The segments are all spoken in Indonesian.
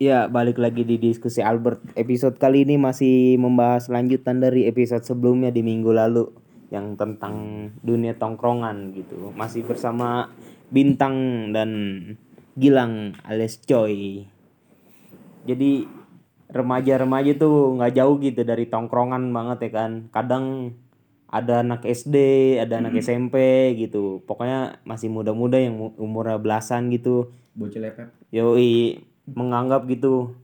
Ya, balik lagi di diskusi Albert. Episode kali ini masih membahas lanjutan dari episode sebelumnya di minggu lalu yang tentang dunia tongkrongan gitu. Masih bersama Bintang dan Gilang alias Coy. Jadi remaja-remaja tuh nggak jauh gitu dari tongkrongan banget ya kan. Kadang ada anak SD, ada anak SMP gitu. Pokoknya masih muda-muda yang umurnya belasan gitu. Bocil lepet. Yoi menganggap gitu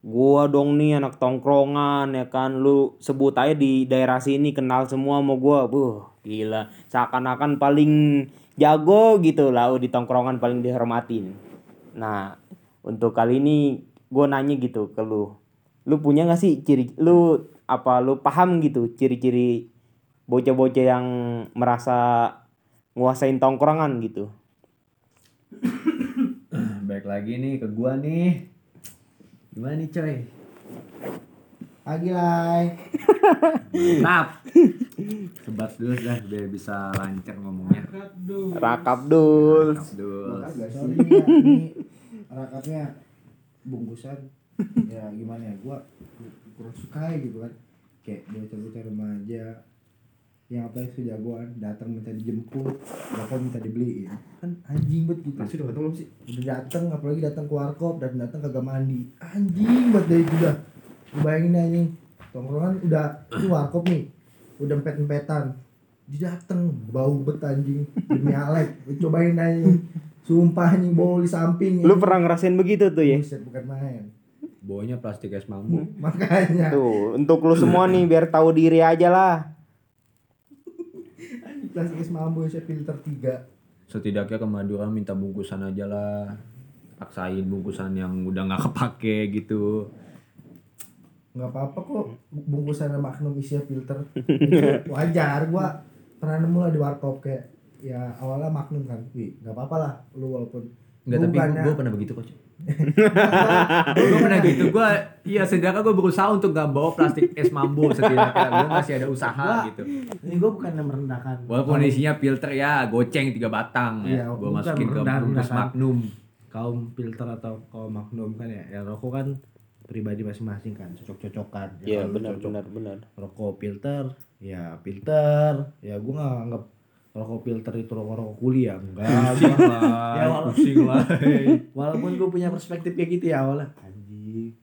gua dong nih anak tongkrongan ya kan? Lu sebut aja di daerah sini kenal semua sama gua. Buh gila. Seakan-akan paling jago gitu lah di tongkrongan paling dihormatin. Nah untuk kali ini gua nanya gitu ke lu. Lu punya gak sih ciri lu apa lu paham gitu ciri-ciri bocah-bocah yang merasa nguasain tongkrongan gitu Baik lagi nih ke gua nih. Gimana nih coy? Pagi Lai. Mantap. Sebat dulu dah biar bisa lancar ngomongnya. rakap dul Mantap dulu. Sorry ya, ini rakapnya bungkusan. Ya gimana ya, gua kurang suka gitu kan. Kayak bocah-bocah remaja yang apa itu jagoan datang minta dijemput bahkan minta dibeliin. Kan anjing banget gitu. Masih udah ketemu belum sih? udah datang apalagi datang ke warkop dan datang kagak mandi. Anjing banget dari itu dah. Lu bayangin aja nih tongkrongan udah itu warkop nih udah empet empetan dia dateng bau bet anjing demi alek. Lu cobain aja nih. sumpah anjing bau di samping. Lu pernah ngerasain begitu tuh ya? Buset, bukan main. Baunya plastik es mambu. makanya. Tuh, untuk lu semua nih biar tahu diri aja lah. Plastik es mambo saya filter tiga Setidaknya ke Madura minta bungkusan aja lah. Paksain bungkusan yang udah nggak kepake gitu. nggak apa-apa kok bungkusan magnum isinya filter Itu wajar gua pernah nemu lah di warkop kayak ya awalnya magnum kan nggak apa-apa lah lu walaupun Enggak tapi gue pernah begitu kok. Gue pernah gitu. Gue iya setidaknya gue berusaha untuk gak bawa plastik es mambu setidaknya gue masih ada usaha Wah. gitu. ini gua bukan yang merendahkan Walaupun isinya filter ya goceng tiga batang Iya, ya. Gue masukin ke bungkus magnum. kaum filter atau kaum magnum kan ya ya rokok kan pribadi masing-masing kan cocok-cocokan Iya, kalau benar cocok benar benar. rokok filter ya filter ya gua nggak anggap rokok filter itu rokok rokok kuliah enggak Pusing lah, Ya, wala- pusing lah. walaupun gue punya perspektif kayak gitu ya awalnya anjing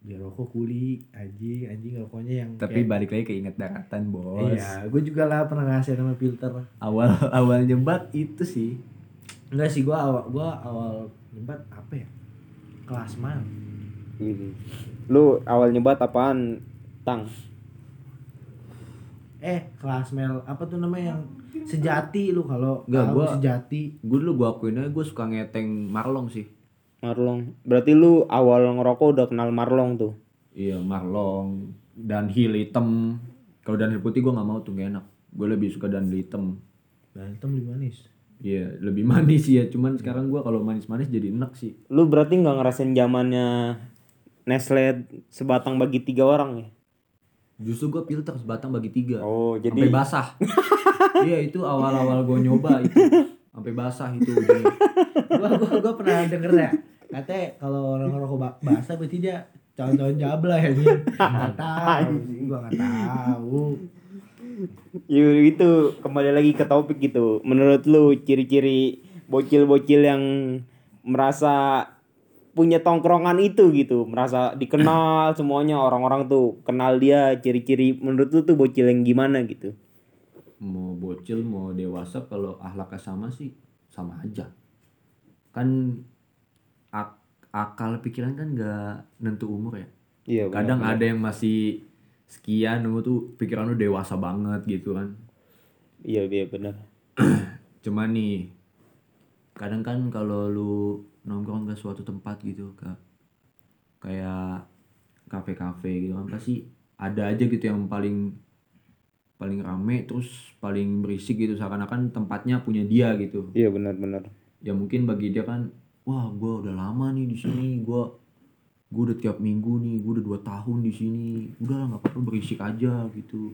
dia rokok kuli anjing anjing rokoknya yang Tapi kayak- balik lagi keinget daratan bos. iya gue juga lah pernah ngasih nama filter Awal awal nyebat itu sih. enggak sih gua awal gua awal nyebat apa ya kelas man Ini. Lu awal nyebat apaan? Tang. eh kelas mel apa tuh namanya yang sejati lu kalau Enggak, tahu gua- sejati Gue dulu gue akuin aja gue suka ngeteng Marlong sih. Marlong. Berarti lu awal ngerokok udah kenal Marlong tuh. Iya Marlong dan heel hitam. Kalau dan heel putih gue nggak mau tuh gak enak. Gue lebih suka dan hitam. dan hitam lebih manis Iya lebih manis ya. Cuman sekarang gue kalau manis-manis jadi enak sih. Lu berarti nggak ngerasain zamannya Nestle sebatang bagi tiga orang ya? Justru gue filter sebatang bagi tiga. Oh, Sampai jadi basah. iya itu awal-awal gue nyoba itu. Sampai basah itu. ujungnya. gua gua gua pernah denger ya katanya kalau orang ngerokok ba- basah berarti dia calon-calon jabla ya nih nggak tahu sih gua nggak tahu Ya, itu kembali lagi ke topik gitu. Menurut lu ciri-ciri bocil-bocil yang merasa punya tongkrongan itu gitu, merasa dikenal semuanya orang-orang tuh kenal dia ciri-ciri menurut lu tuh bocil yang gimana gitu. mau bocil mau dewasa kalau ahlaknya sama sih sama aja kan ak- akal pikiran kan nggak nentu umur ya Iya. kadang ada yang masih sekian umur tuh pikiran lu dewasa banget gitu kan Iya, iya benar. cuman nih kadang kan kalau lu nongkrong ke suatu tempat gitu ke kayak kafe-kafe gitu kan. Pasti ada aja gitu yang paling paling rame terus paling berisik gitu. Seakan-akan tempatnya punya dia gitu. Iya benar-benar. ya mungkin bagi dia kan wah gua udah lama nih di sini. Gua gua udah tiap minggu nih. Gua udah dua tahun di sini. Udah nggak apa-apa berisik aja gitu.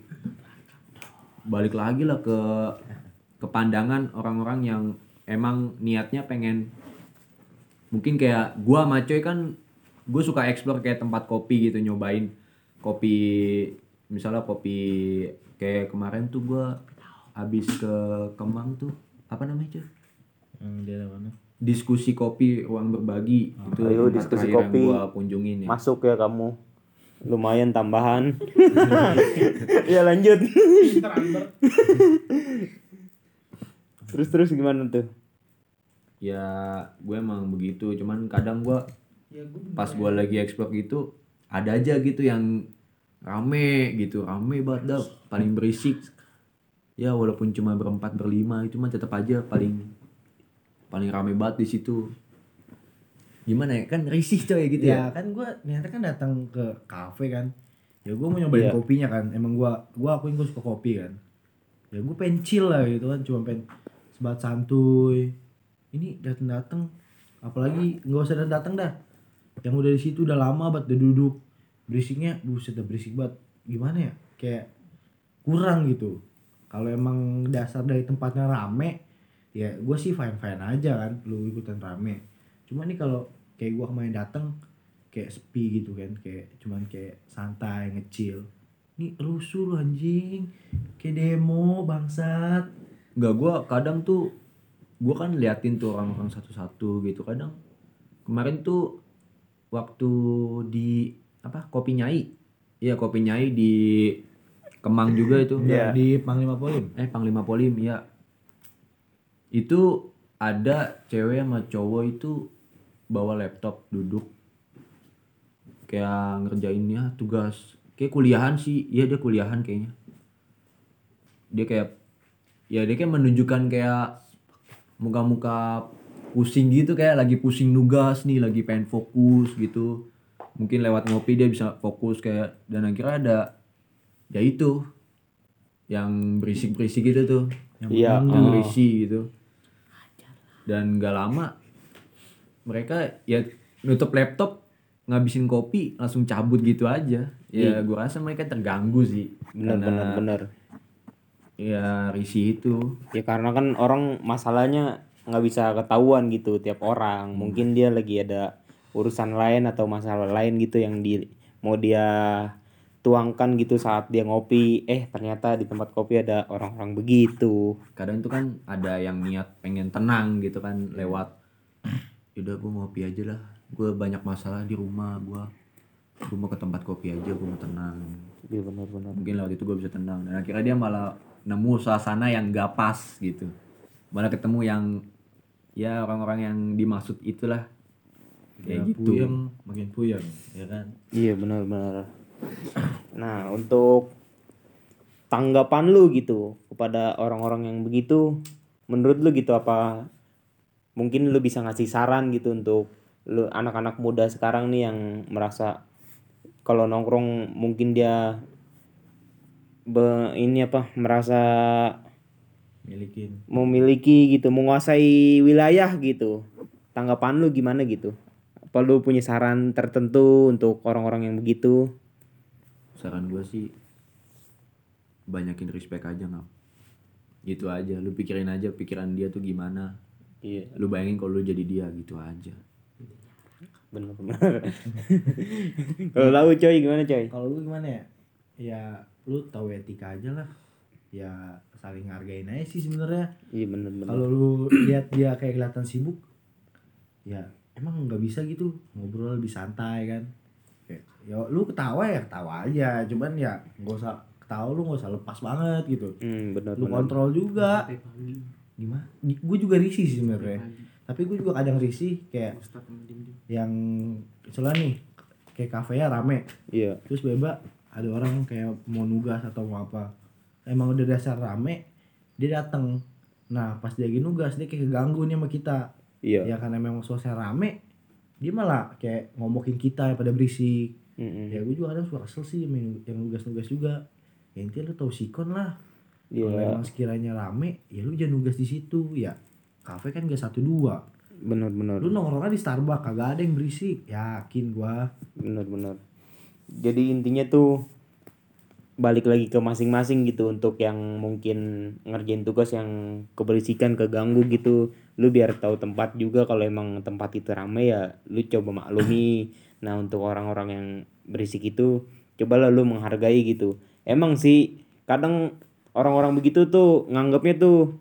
Balik lagi lah ke ke pandangan orang-orang yang emang niatnya pengen mungkin kayak gua sama Coy kan gue suka explore kayak tempat kopi gitu nyobain kopi misalnya kopi kayak kemarin tuh gue habis ke Kemang tuh apa namanya cuy Yang di mana? diskusi kopi ruang berbagi itu Ayo, diskusi kopi. yang gua kunjungin ya Masuk ya kamu. Lumayan tambahan. ya lanjut. terus terus gimana tuh? Ya gue emang begitu cuman kadang gua Ya gue pas gua lagi explore gitu ada aja gitu yang rame gitu rame banget dah paling berisik ya walaupun cuma berempat berlima itu mah tetap aja paling paling rame banget di situ gimana ya kan risih coy gitu ya, Ya kan gue niatnya kan datang ke kafe kan. Ya gue mau nyobain Iya. kopinya kan. Emang gue gua akuin gue suka kopi kan. Ya gue pengen chill lah gitu kan. Cuma pengen sebat santuy. Ini datang datang. Apalagi nggak usah datang dah. Yang udah di situ udah lama banget udah duduk. Berisiknya buset udah berisik banget. Gimana ya? Kayak kurang gitu. Kalau emang dasar dari tempatnya rame, ya gue sih fine fine aja kan. Lu ikutan rame. Cuma nih kalau kayak gue kemarin datang kayak sepi gitu kan kayak cuman kayak santai ngecil ini rusuh lu anjing kayak demo bangsat nggak gue kadang tuh gue kan liatin tuh orang-orang satu-satu gitu kadang kemarin tuh waktu di apa kopi nyai. Iya kopi nyai di Kemang juga itu. Iya. di Panglima Polim? Eh Panglima Polim ya itu ada cewek sama cowok itu bawa laptop duduk. Kayak ngerjainnya tugas. Kayak kuliahan sih. Iya dia kuliahan kayaknya. Dia kayak ya dia kayak menunjukkan kayak muka-muka pusing gitu kayak lagi pusing nugas nih lagi pengen fokus gitu mungkin lewat ngopi dia bisa fokus kayak dan akhirnya ada ya itu yang berisik-berisik gitu tuh Iya. yang oh. berisi gitu dan gak lama mereka ya nutup laptop ngabisin kopi langsung cabut gitu aja ya gua rasa mereka terganggu sih Bener Karena bener bener. Ya risih itu Ya karena kan orang masalahnya nggak bisa ketahuan gitu tiap orang. Mungkin dia lagi ada urusan lain atau masalah lain gitu yang di mau dia tuangkan gitu saat dia ngopi. Eh ternyata di tempat kopi ada orang-orang begitu. kadang itu kan ada yang niat pengen tenang gitu kan lewat udah gue ngopi aja lah gue banyak masalah di rumah gue gue mau ke tempat kopi aja gue mau tenang Iya benar-benar. mungkin lewat itu gue bisa tenang dan akhirnya dia malah nemu suasana yang gak pas gitu malah ketemu yang ya orang-orang yang dimaksud itulah ya, kayak gitu puyeng makin puyeng ya kan Iya benar-benar. Nah untuk tanggapan lu gitu kepada orang-orang yang begitu, menurut lu gitu apa? Mungkin lu bisa ngasih saran gitu untuk lu anak-anak muda sekarang nih yang merasa kalau nongkrong mungkin dia be, ini apa merasa milikin. memiliki gitu menguasai wilayah gitu. Tanggapan lu gimana gitu? Apa lu punya saran tertentu untuk orang-orang yang begitu? Saran gue sih banyakin respect aja ngap. Gitu aja lu pikirin aja pikiran dia tuh gimana. Iya. Lu bayangin kalau lu jadi dia gitu aja. Benar-benar kalau tahu coy gimana coy? Kalau lu gimana ya? Ya lu tahu etika aja lah. Ya saling hargain aja sih sebenarnya. Iya benar-benar kalau lu lihat dia kayak kelihatan sibuk ya emang nggak bisa gitu. Ngobrol lebih santai kan. Ya lu ketawa ya ketawa aja. Cuman ya nggak usah ketawa lu nggak usah lepas banget gitu. Hmm benar lu kontrol juga. Gimana? Gue juga risih sih sebenarnya. Tapi gue juga kadang risih kayak yang misalnya nih kayak kafe ya rame. Iya. Terus beba ada orang kayak mau nugas atau mau apa. Emang udah dasar rame dia datang nah pas dia lagi nugas dia kayak keganggu nih sama kita. Iya. Ya karena memang suasana rame dia malah kayak ngomongin kita yang pada berisik. Mm-mm. ya gue juga kadang suka kesel sih yang nugas-nugas juga. Ya intinya lu tau sikon lah. Iya. kalau emang sekiranya rame ya lu jangan nugas di situ. Ya kafe kan gak satu dua. Benar-benar lu nongkrongnya di Starbucks kagak ada yang berisik. Yakin gua. Benar-benar jadi intinya tuh balik lagi ke masing-masing gitu untuk yang mungkin ngerjain tugas yang keberisikan keganggu gitu. Lu biar tahu tempat juga kalau emang tempat itu rame ya lu coba maklumi. Nah untuk orang-orang yang berisik itu cobalah lu menghargai gitu. Emang sih kadang orang-orang begitu tuh nganggapnya tuh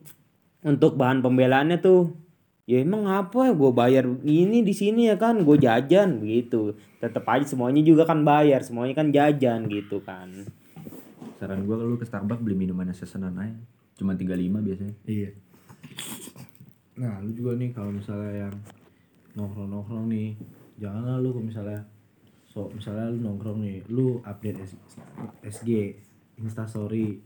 untuk bahan pembelaannya tuh ya emang apa ya gue bayar ini di sini ya kan gue jajan begitu tetap aja semuanya juga kan bayar semuanya kan jajan gitu kan Saran gua lu ke Starbucks beli minuman sesenan aja. Cuma 35 biasanya. Iya. Nah, lu juga nih kalau misalnya yang nongkrong-nongkrong nih, janganlah lu kalau misalnya so misalnya lu nongkrong nih, lu update S- SG, Insta story.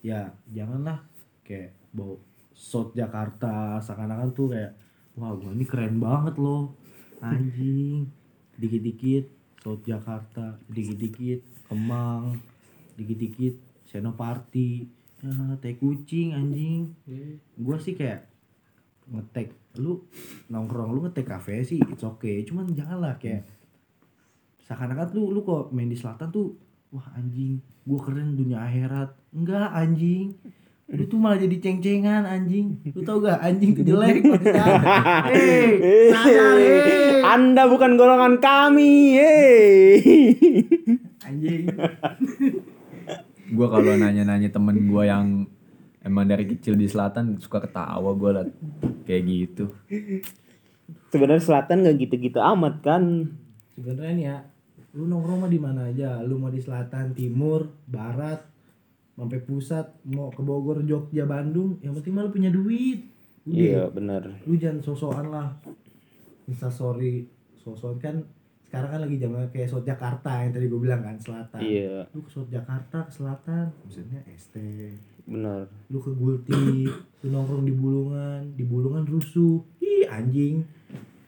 Ya, janganlah kayak bawa shot Jakarta seakan-akan tuh kayak wah gua ini keren banget loh. Anjing. Dikit-dikit shot Jakarta, dikit-dikit Kemang, dikit-dikit Senoparty. Ya, teh kucing anjing gua sih kayak ngetek lu nongkrong lu ngetek kafe sih it's okay cuman janganlah kayak seakan-akan lu lu kok main di selatan tuh wah anjing gua keren dunia akhirat enggak anjing lu tuh malah jadi ceng-cengan anjing. Lu tau gak anjing tuh jelek hei sadar hei anda bukan golongan kami hei anjing. Gua kalau nanya-nanya temen gua yang emang dari kecil di selatan suka ketawa gua lah kayak gitu. sebenarnya selatan gak gitu-gitu amat kan? Sebenarnya nih ya lu nongkrong mah di mana aja? Lu mau di selatan timur barat sampai pusat mau ke Bogor Jogja Bandung yang penting mah lu punya duit. Udah. Iya bener. Lu jangan sosokan lah. Instastory sosokan kan sekarang kan lagi zaman kayak South Jakarta yang tadi gue bilang kan selatan. Iya. Lu ke South Jakarta ke selatan maksudnya ST bener. Lu ke Gulti lu nongkrong di Bulungan di Bulungan rusuh. Ih anjing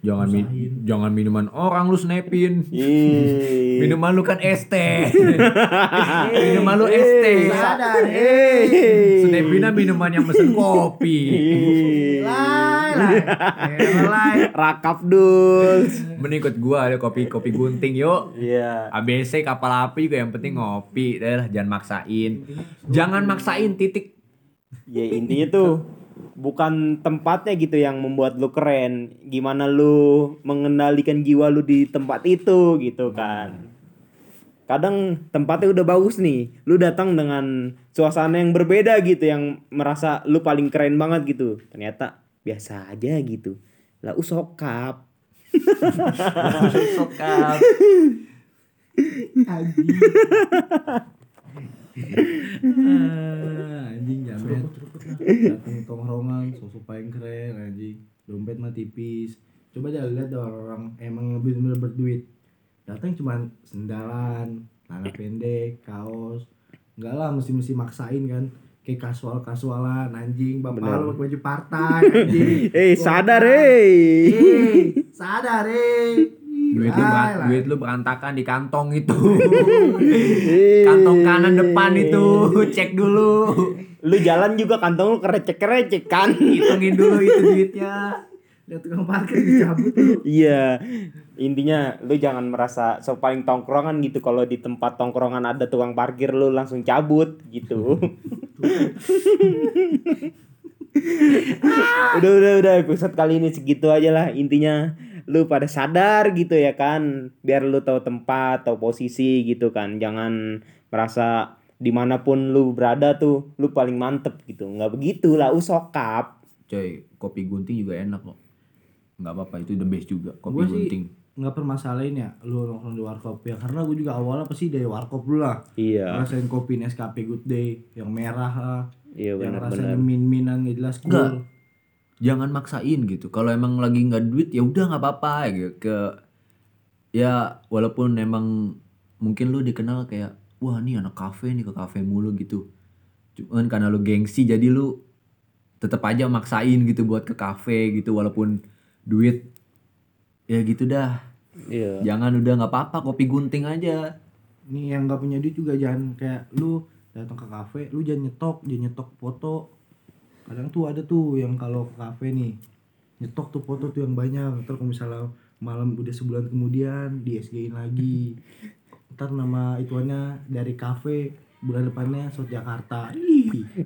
Jangan mi- jangan minuman orang lu snapin. Minuman lu kan ST. minuman lu ST. sadar Eh. Snapinnya minuman yang mesen kopi. Lai. Eh. Rakap duls. Mending ikut gua ada kopi kopi gunting yuk. Iya. ABC kapal api juga yang penting ngopi. Dah lah, jangan maksain. Jangan maksain titik. Ya intinya tuh bukan tempatnya gitu yang membuat lu keren. Gimana lu mengendalikan jiwa lu di tempat itu gitu kan. Kadang tempatnya udah bagus nih, lu datang dengan suasana yang berbeda gitu yang merasa lu paling keren banget gitu. Ternyata biasa aja gitu. Lah usokap. Sokap. anjing Ah, anjing jamet datang tongkrongan sosok paling keren anjing. Dompet mah tipis. Coba aja lihat orang emang bener-bener berduit. Datang cuman sendalan celana pendek kaos. Enggak lah mesti mesti maksain kan. Kayak kasual kasualan anjing. Bapak Bener. lu pakai baju partai anjing. Eh sadar eh. eh sadar eh Duit lu, beran- lai. duit lu berantakan di kantong itu. Kantong kanan depan itu. Cek dulu. Lu jalan juga kantong lu kerecek-kerecek kan. Hitungin dulu itu duitnya. lihat tukang parkir dicabut lu Iya. Intinya lu jangan merasa so paling tongkrongan gitu kalau di tempat tongkrongan ada tukang parkir lu langsung cabut gitu. udah udah udah episode kali ini segitu aja lah intinya lu pada sadar gitu ya kan biar lu tahu tempat tahu posisi gitu kan. Jangan merasa di mana pun lu berada tuh lu paling mantep gitu. Nggak begitu lah usokap Coy, kopi gunting juga enak kok. Nggak apa-apa, itu the best juga. Kopi Gua gunting. nggak permasalahin ya lu nongkrong di warkop. Ya karena gue juga awalnya pasti dari warkop dulu lah. Iya. Rasain kopi Nescafe Good Day yang merah lah. Iya yang benar rasanya benar min-minan jelas cool Jangan maksain gitu. Kalau emang lagi nggak duit ya udah nggak apa-apa gitu. Ke ya walaupun emang mungkin lu dikenal kayak wah nih anak kafe nih ke kafe mulu gitu. Cuman karena lu gengsi jadi lu tetap aja maksain gitu buat ke kafe gitu walaupun duit ya gitu dah. iya Jangan udah nggak apa-apa kopi gunting aja. nih yang nggak punya duit juga jangan kayak lu datang ke kafe lu jangan nyetok jangan nyetok foto kadang tuh ada tuh yang kalau ke kafe nih nyetok tuh foto tuh yang banyak ntar kalau misalnya malam udah sebulan kemudian di SG-in lagi ntar nama ituannya dari kafe bulan depannya South Jakarta.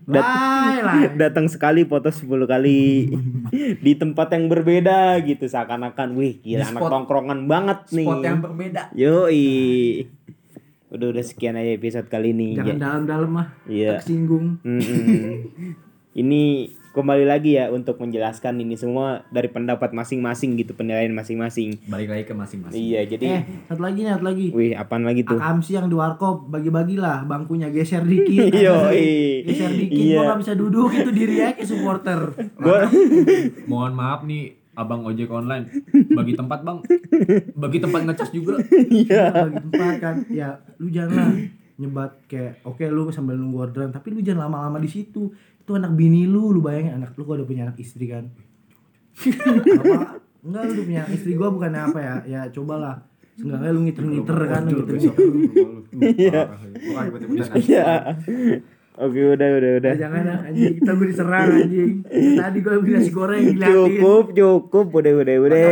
Dat- datang sekali foto 10 kali di tempat yang berbeda gitu seakan-akan wih gila Di anak spot- tongkrongan banget nih Spot yang berbeda. yoi udah udah sekian aja episode kali ini Jangan Ya. dalam-dalam mah. Iya. Tersinggung. Mm-mm. ini kembali lagi ya untuk menjelaskan ini semua dari pendapat masing-masing gitu penilaian masing-masing Balik lagi ke masing-masing. iya jadi Eh, satu lagi nih, satu lagi. wih apaan lagi tuh Akamsi yang di warkop bagi-bagilah bangkunya geser dikit. Yoi. geser dikit Iya. gua gak bisa duduk itu diri aja supporter. gua Mohon maaf nih abang ojek online bagi tempat bang bagi tempat ngecas juga iya bagi tempat kan. Ya lu janganlah nyebat kayak oke lu sambil nunggu orderan tapi lu jangan lama-lama di situ. Itu anak bini lu, lu bayangin anak lu gua udah punya anak istri kan. apa? Enggak lu udah punya istri gua bukan apa ya? Ya cobalah. Seenggaknya lu ngiter-ngiter kan, lu ngiter-ngiter. Iya. iya oke udah udah udah Ya, jangan anjing kita gue diserang anjing. Tadi gue beli nasi goreng diliatin. cukup cukup udah udah udah